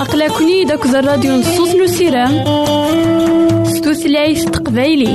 أقلكني داك الراديو نصوص نسيرام ستوثلايف تقبايلي.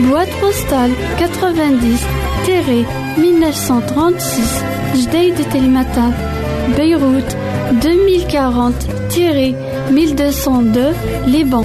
Boîte postale 90-1936 Jdeï de Telimata Beyrouth 2040-1202 Liban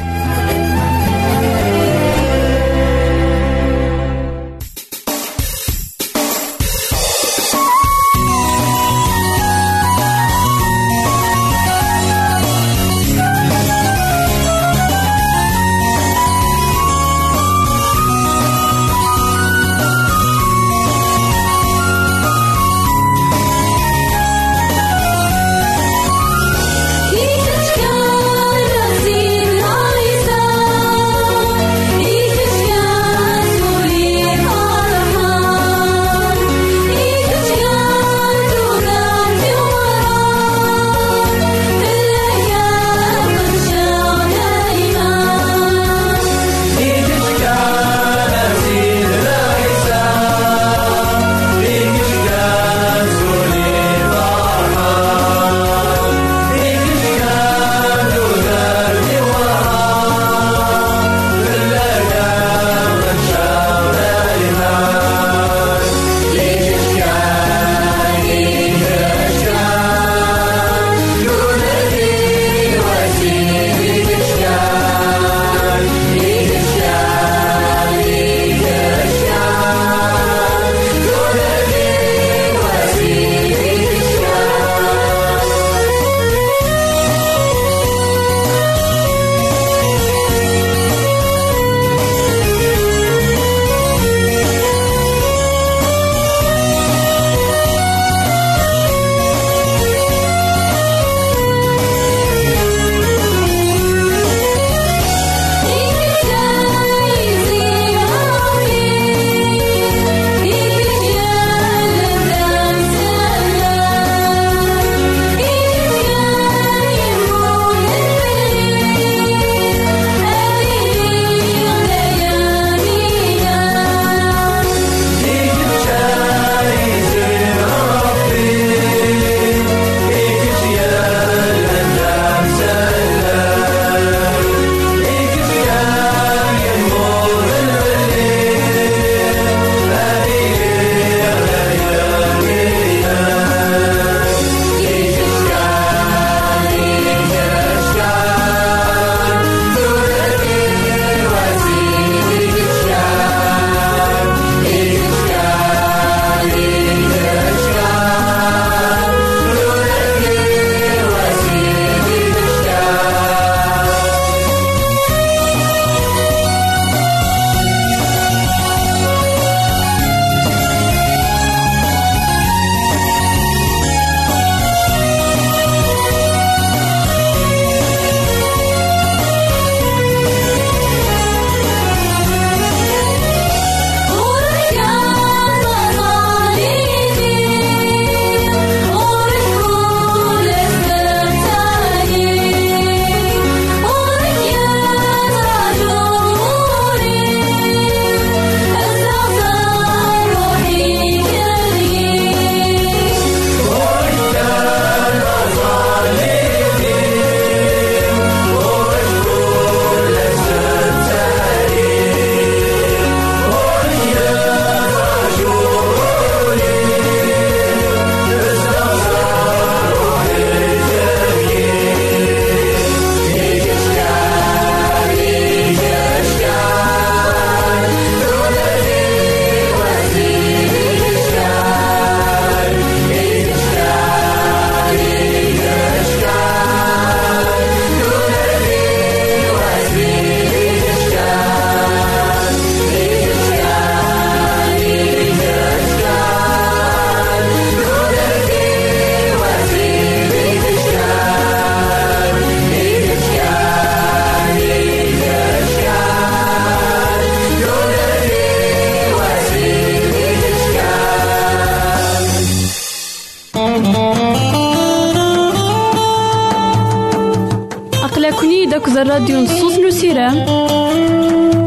داك الراديو نصوص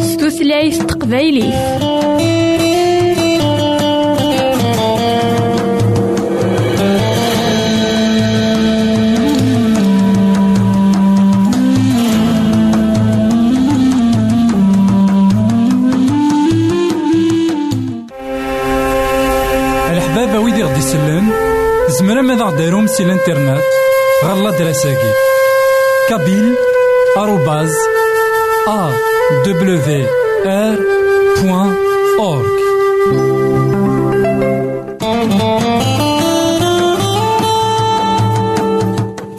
ستوثلايف ويدي غدي يسلن زمرا ماذا غديرهم سي الانترنت. غالا دراساكي. كابيل. بوان أورك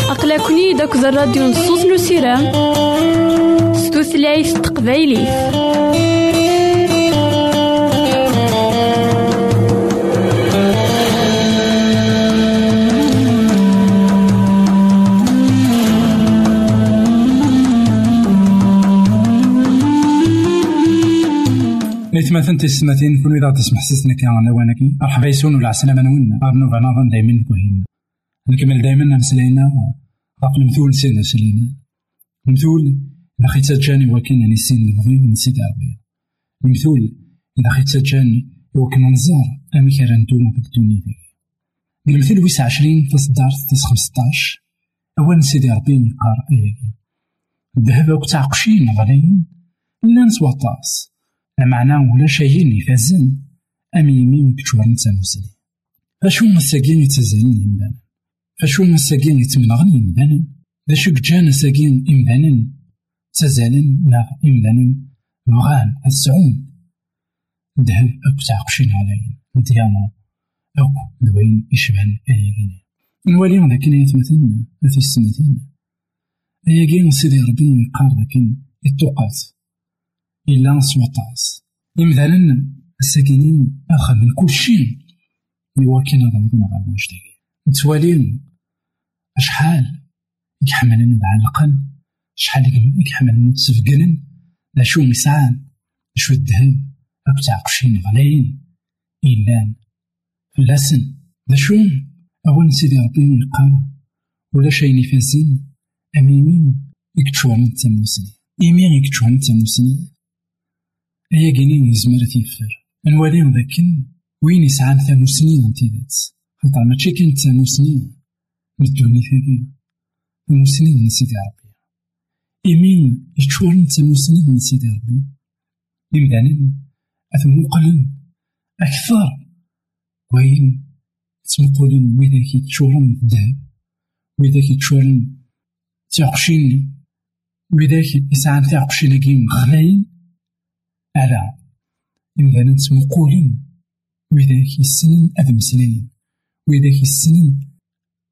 أقلكني داك الراديو نصوص نو سيرام ستوثلايف تقبايلي نتمثل تسمتين كل إذا تسمح سسنا كان لوانكي مرحبا يسون ولا عسلامة نون أرنو بناظن دايما كوهين. نكمل دايما نسلينا غاف المثول سيدنا سلينا. المثول إذا خيت جاني وكين أني سين نبغي ونسيت ربي المثول إذا خيت جاني وكن نزار. أمي كان ندوم في الدنيا ذي. المثل ويس عشرين تصدار تس خمسطاش أول سيدي ربي يقار أيكي الذهب وقت عقشين غاليين. لا نسوى طاس معنى ولا شيء يفازن أم يمين كتشور نتا مسلي فاشو مساكين يتزالين يمدانا فاشو مساكين يتمنغن يمدانا ذا شو جانا ساكين إمدانا تزالن لا إمدانا بغان السعون ذهب أكو تعقشين عليهم ديانا أكو دوين يشبهن أياكين نوالي ذاك يتمثلنا في السمتين أياكين سيدي ربي يقار ذاك التوقات إلا سوطاس إمثالا الساكنين أخا من كل شيء يواكين ضوضنا غير واجدك نتوالين أشحال يحملنا نتعلقن شحال يحملنا نتسفقن لا شو مسعان شو الذهب أك تعقشين غلاين إلا فلاسن. ذا شو؟ أول سيدي ربي يقال ولا شي نفاسن أميمين يكتشوان نتسموسني إيمين يكتشوان نتسموسني أيا كيني نزمر تيفر نوالي ذاكن وين يسعان ثانوسنين من تيدات خاطر ماشي كان ثانوسنين من الدنيا ثاقي المسنين من سيدي ربي إيمين يتشورن ثانوسنين من سيدي ربي إمدانا أثموقلن أكثر. وين؟ تمقولن ويداك يتشورن الذهب ويداك يتشورن تعقشين ويداك يسعان تعقشين كيم غلاين ألا إمدانا تمقولن ويداك يسنن أذ مسلين ويداك يسنن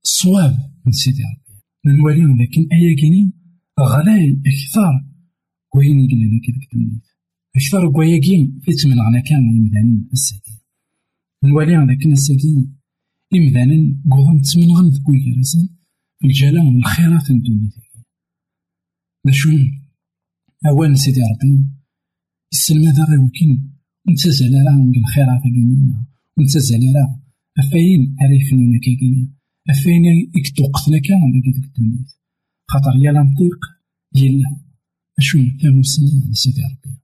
الصواب من سيدي ربي. نواليهم لكن أيا كيني غلاي أكثر وين يقلنا كذا كتمنيت أكثر كواياكين فيت من غنا كان إمدانا الساكين. نواليهم لكن الساكين إمدانا قوضن تسمنغن في كل كراسن في الجلال من الخيرات الدنيا. باشو أوان سيدي ربي السلمى ذا غير وكين نتزال راه من الخيرات كاينين. ونتزال راه أفاين عرفنا كاينين. أفاين يكتوقتنا كان ديك الدنيا خاطر يا لنطيق يلا أشو ثاموسني سيدي ربي.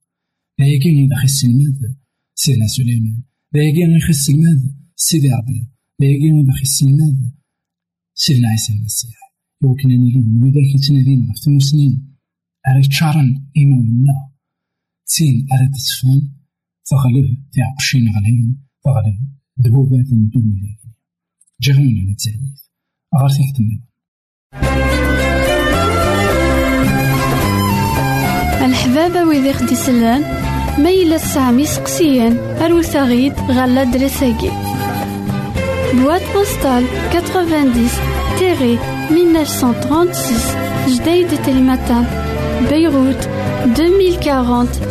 لا كاين إذا خس الماد سيدنا سليمان لا كاين إذا خس الماد سيدي ربي. لا كاين إذا خس الماد سيدنا عيسى المسيح. وكنا نيلين وإذا كنتنادين غف ثموسنين على تشارن إيماننا تين أراد تسفن فغلب تعقشين غلين تغلب ذهوبات الدنيا جاونا للتعويض غير تحت النظام الحبابة ويدي خدي سلان ميلا سامي سقسيان الوثغيد غلا غالا بوات بواد بوستال 90 تيري 1936 جديد تلمتان بيروت 2040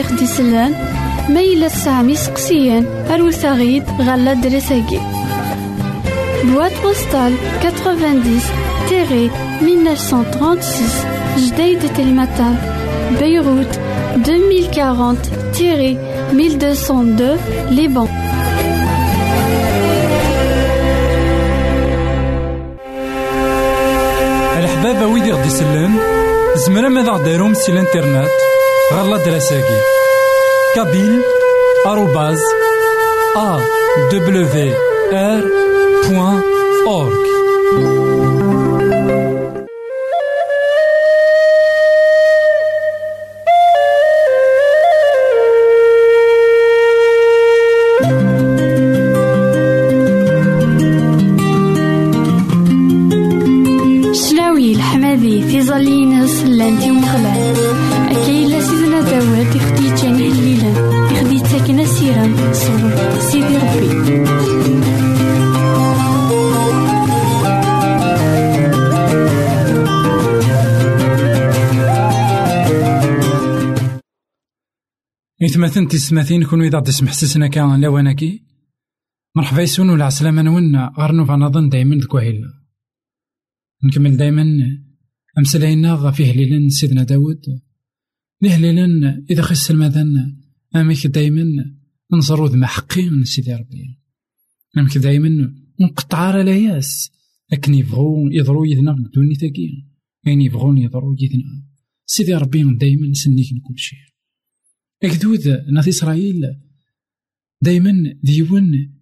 Ḥbaba wid i ɣ-d-isellen, ma yella tesɛam iseqsiyen, arut-aɣ-d ɣer l'adresse-agi. Boîte postale 90-1936 Jdeï de Telmatan, Beyrouth 2040-1202 Liban. الحبابة ويدي غدي يسلم زمرا ماذا غديرهم سي الانترنت غالا دراساكي كابيل آروباز أ دبليو آر بوان أورك إثمثن تسمثين كون إذا تسمح سسنا كان لواناكي مرحبا يسون ولا عسلامة نونا غير نوفا نظن دايما ذكوهيلا نكمل دايما. أمسلاينا فيه ليلا سيدنا داود. ليه ليلا إذا خس المذن. أمك دايما. نزرو ذما حقي من سيدي ربي. أمك دايما. نقطع لاياس لكن يبغوا يضروا يدنا بدوني تاكي يعني يبغون يضروا يدنا سيدي ربي دايما سنيك كل شيء أكدود ناس إسرائيل. دايما ديون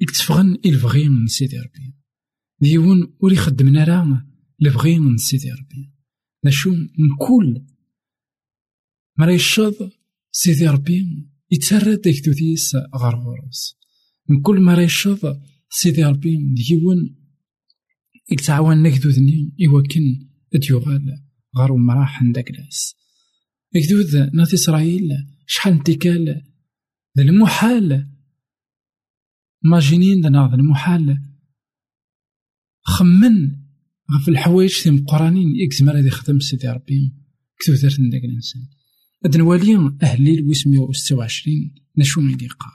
يكتفغن البغي من سيدي ربي. ديون ولي خدمنا راه البغي من سيدي ربي. نشو نكل مرا يشض سيدي ربي يتسرد ديكتوتيس غار غورس نكل مرا يشض سيدي ربي ديون يتعاون نكدودني إوكن ديوغال غار مراح نداك لاس أكدود ناس إسرائيل شحال انتكال المحال. ماجينين دنا المحال. خمن غف الحوايج تيم إكس مرة دي خدم سيدي ربي. كتو ثرت نداك الإنسان. هاد نوالي أهليل ويسمية وستة وعشرين نشو من يقع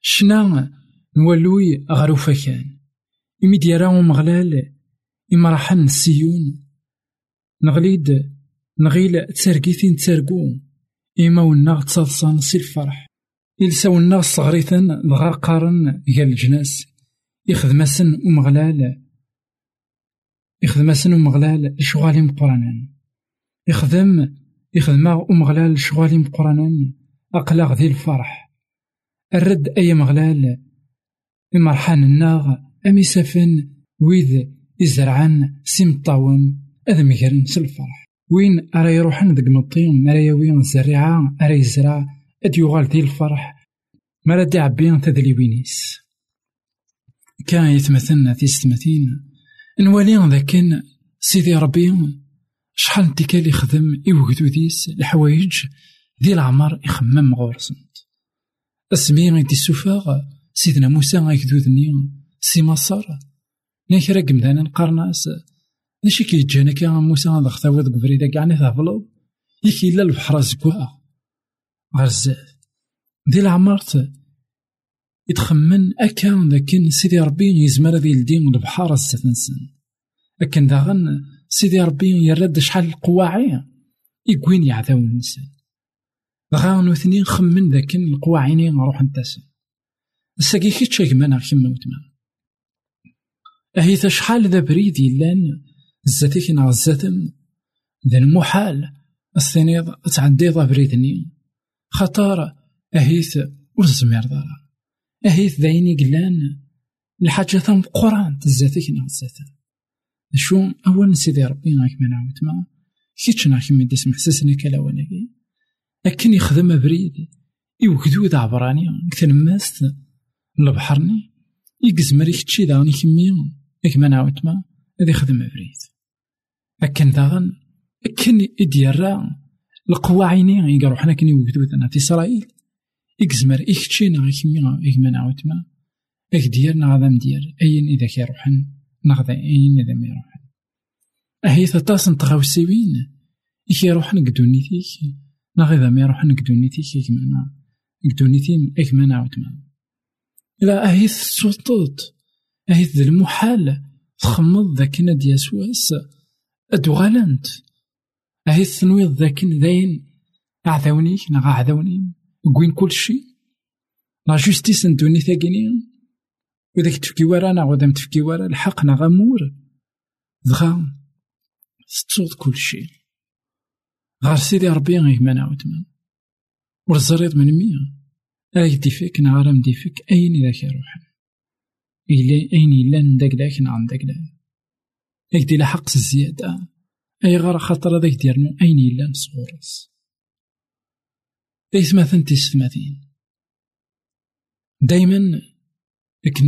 شنا نولوي غروفا كان؟ إمي دياراو مغلال إما راحن السيون نغليد نغيل تسرقيتين تسرقو إما وناغ تصادصان سي الفرح. إلسا وناغ صغريثن دغا قارن قال الجناس. يخدمسن ومغلال. يخدمسن ومغلال شغالي مقرانان. يخدم يخدم ومغلال شغالي مقرانان. أقلاغ ذي الفرح. الرد أي مغلال. إمرحان الناغ أمي سفن ويذ يزرعان سيمطاون هذا مجرن الفرح. وين أرا يروحن ذق نطيم أرا يوين الزريعة؟ أرا يزرع؟ ديال الفرح؟ مرا دي عبين تذلي وينيس؟ كان يتمثلنا في ستمثين نوالي ذاكن سيدي ربي شحال انتكال يخدم يوجدو ديس الحوايج ذي العمر يخمم غورسنت. اسمي غيدي السفاغ سيدنا موسى غيكدودني سي مصر ناكرا قمدانا نقارناس نشي كي جانا كي موسى هذا خطاوي ذك فريدا كاع تافلو يكي لا البحر زكوا غير الزاد دي العمارت يتخمن أكا لكن سيدي ربي يزمر ذي الدين البحار السفنسن لكن داغن سيدي ربي يرد شحال القواعي يقوين يعذاو النسان دغا نوثني خمن ذاكن القواعيني نروح نتاسن الساقي كي تشاكمانا كيما وتما أهي شحال ذا بريد يلان زاتيك نا زاتم ذا المحال الثاني تعدي بريدني خطار أهيث وزمير دارا أهيث ذايني قلان الحاجة ثم قران تزاتيك نا زاتم شو؟ أول سيدي ربي غاك ما نعاود ما كيتش نا كيما ديس محسسني كلا وناكي. لكن يخدم بريد يوكدو ذا عبراني. كتن ماست البحرني يقزمر يكتشي داغني كمية ياك ما نعاود ما هذا يخدم بريد. لكن داغن كن يديرا القوى عيني يقرو حنا كني وجدودنا في إسرائيل. إكزمر إكتشينا غي كمي إك ما نعاود ما إك ديالنا غادا ندير أين إذا كيروحن نغدا أين إذا ما يروحن أهي تطاس نتغاوسيوين إكي روح نقدونيتيك ناغ إذا ما يروح نقدونيتيك إكمانا نقدونيتي إكمانا عاوتما إلا أهيث سوطوط أهيث ذا المحال تخمض ذاك ناد أدوغالنت أهيث تنويض ذاك داين أعذاونيك ناغ أعذاوني. كل شي لا جوستيس ندوني ثاقيني وإذا تفكي ورا ناغ وذا تفكي ورا الحق ناغ أمور دغا كل شي غار سيدي ربي غيك ما نعاود ورزريض من مية. راك ديفيك نعرف ديفيك. أين ذاك يروح إلا أين إلا نداك داك نعم داك داك إيك دي لحق الزيادة. أي غار خاطر هذاك ديرنو أين إلا نصغورس إيس مثلا تيستماثين دايما لكن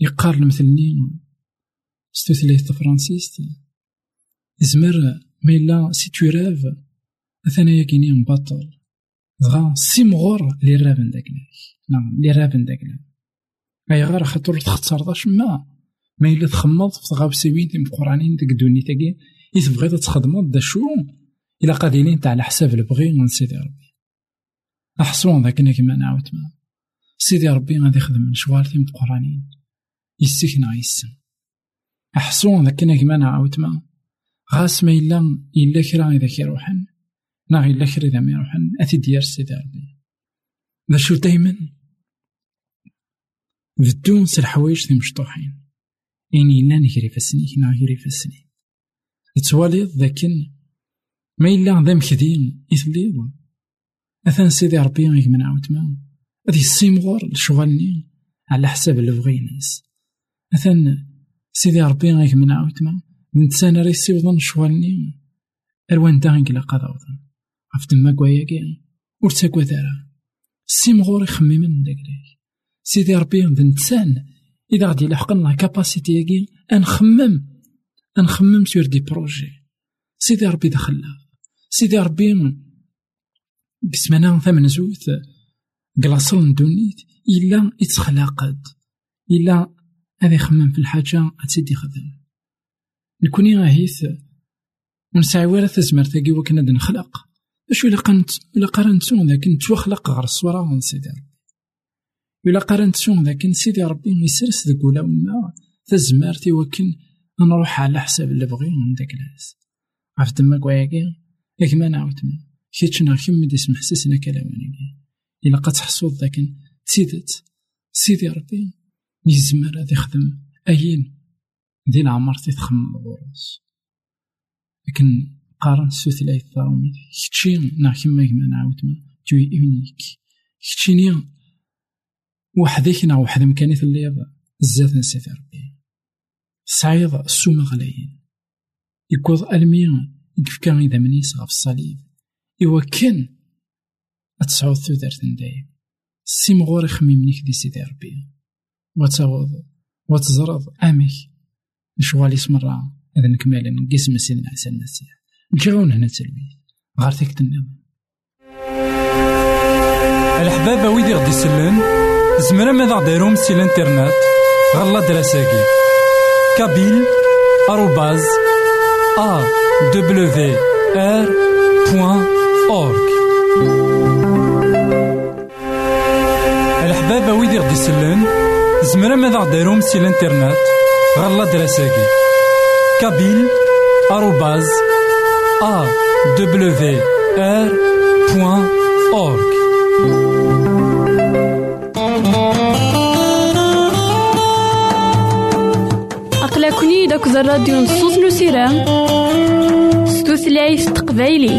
يقارن مثلني ستوثليث فرانسيس زمر ما إلا سي راف أثنايا ياكيني مبطل دغا سيمغور لي رافن داك نعم لي رافن داك أي غير خاطر تختار ما. ما إلا تخمض في تغاوسيوين تيم قرانين ديك الدوني تاكي. إذا تبغيض تخدمض دا شو؟ إلا قادينين تاع على حساب البغي من سيدي ربي. أحصون ذاك كيما نعاود ما سيدي ربي غادي يخدم شوال تيم قرانين. يسكنا يسن أحصون ذاك كيما نعاود ما غاس ما إلا إلا كرا إذا كيروحن نا إلا كرا إذا ما يروحن. أثي ديار سيدي ربي. ذا شو دايما؟ بدون الحوايج ذي مشطوحين إني إلا نجري فسني كنا نجري فسني تتواليض ذاكن ما إلا ذا مكدين إثليض أثان سيدي ربي غيك من عاود ما هذي السيمغور لشغالني على حساب اللي ناس أثان سيدي ربي غيك من عاود ما نتسان راه يسيوضن شوالني. أروان دا غنقلا قضاوضن عف تما كواياكي ور تاكوا دارا السيمغور يخمم داك سيدي ربي نتسان إذا غادي يلحقنا كاباسيتي أنخمم أنخمم سور دي بروجي سيدي ربي دخلنا سيدي ربي قسمنا ثمن زوث قلاصل ندونيت إلا يتخلقد إلا هذا يخمم في الحاجة أتسيدي خدم نكوني غاهيث ونسعي ولا تزمر تاقي وكنا نخلق أشو إلا قنت إلا قرنتو لكن توخلق غير الصورة من إلا قرنتو لكن سيدي ربي يسرس ذاك ولا ولا. تزمرتي وكن نروح على حساب اللي بغي من داك الناس عرفت تما كواياكي ياك ما نعاود ما كيتش نار كيما دي سمح سيسنا كلامانيكي إلا قد تحصل ذاك تسيدت سيدي ربي يزمر هذا يخدم. أين؟ دي العمر تيتخمم الغراس لكن قارن سوث لا يثارمي كتشي نا كيما كما نعاود ما توي اونيك كتشي وحدك نا وحد مكاني الليض زاد نسيت ربي. صعيد السوما غلايين يكوض ألمي كان إذا منيس غف الصليب. إوا كان أتسعود ثودرت ندايم سيمغور خميمنيك دي سيدي ربي. وتعوض وتزرض أمك نشوالي سمرة إذا نكمل نقسم سيدنا حسن المسيح نجاون هنا تلميذ. غار ثيك النظام الحبابة ويدي غدي يسلم زمرا ماذا غديرهم سي الانترنت غالا دراساكي كابيل آروباز أ دبليو آر بوان أورك الحبابة ويدي غدي يسلم زمرا ماذا غديرهم سي الانترنت غالا دراساكي كابيل آروباز awr.org أقلكني داك الراديو نصوص نسيران ستوثلايف تقبايلي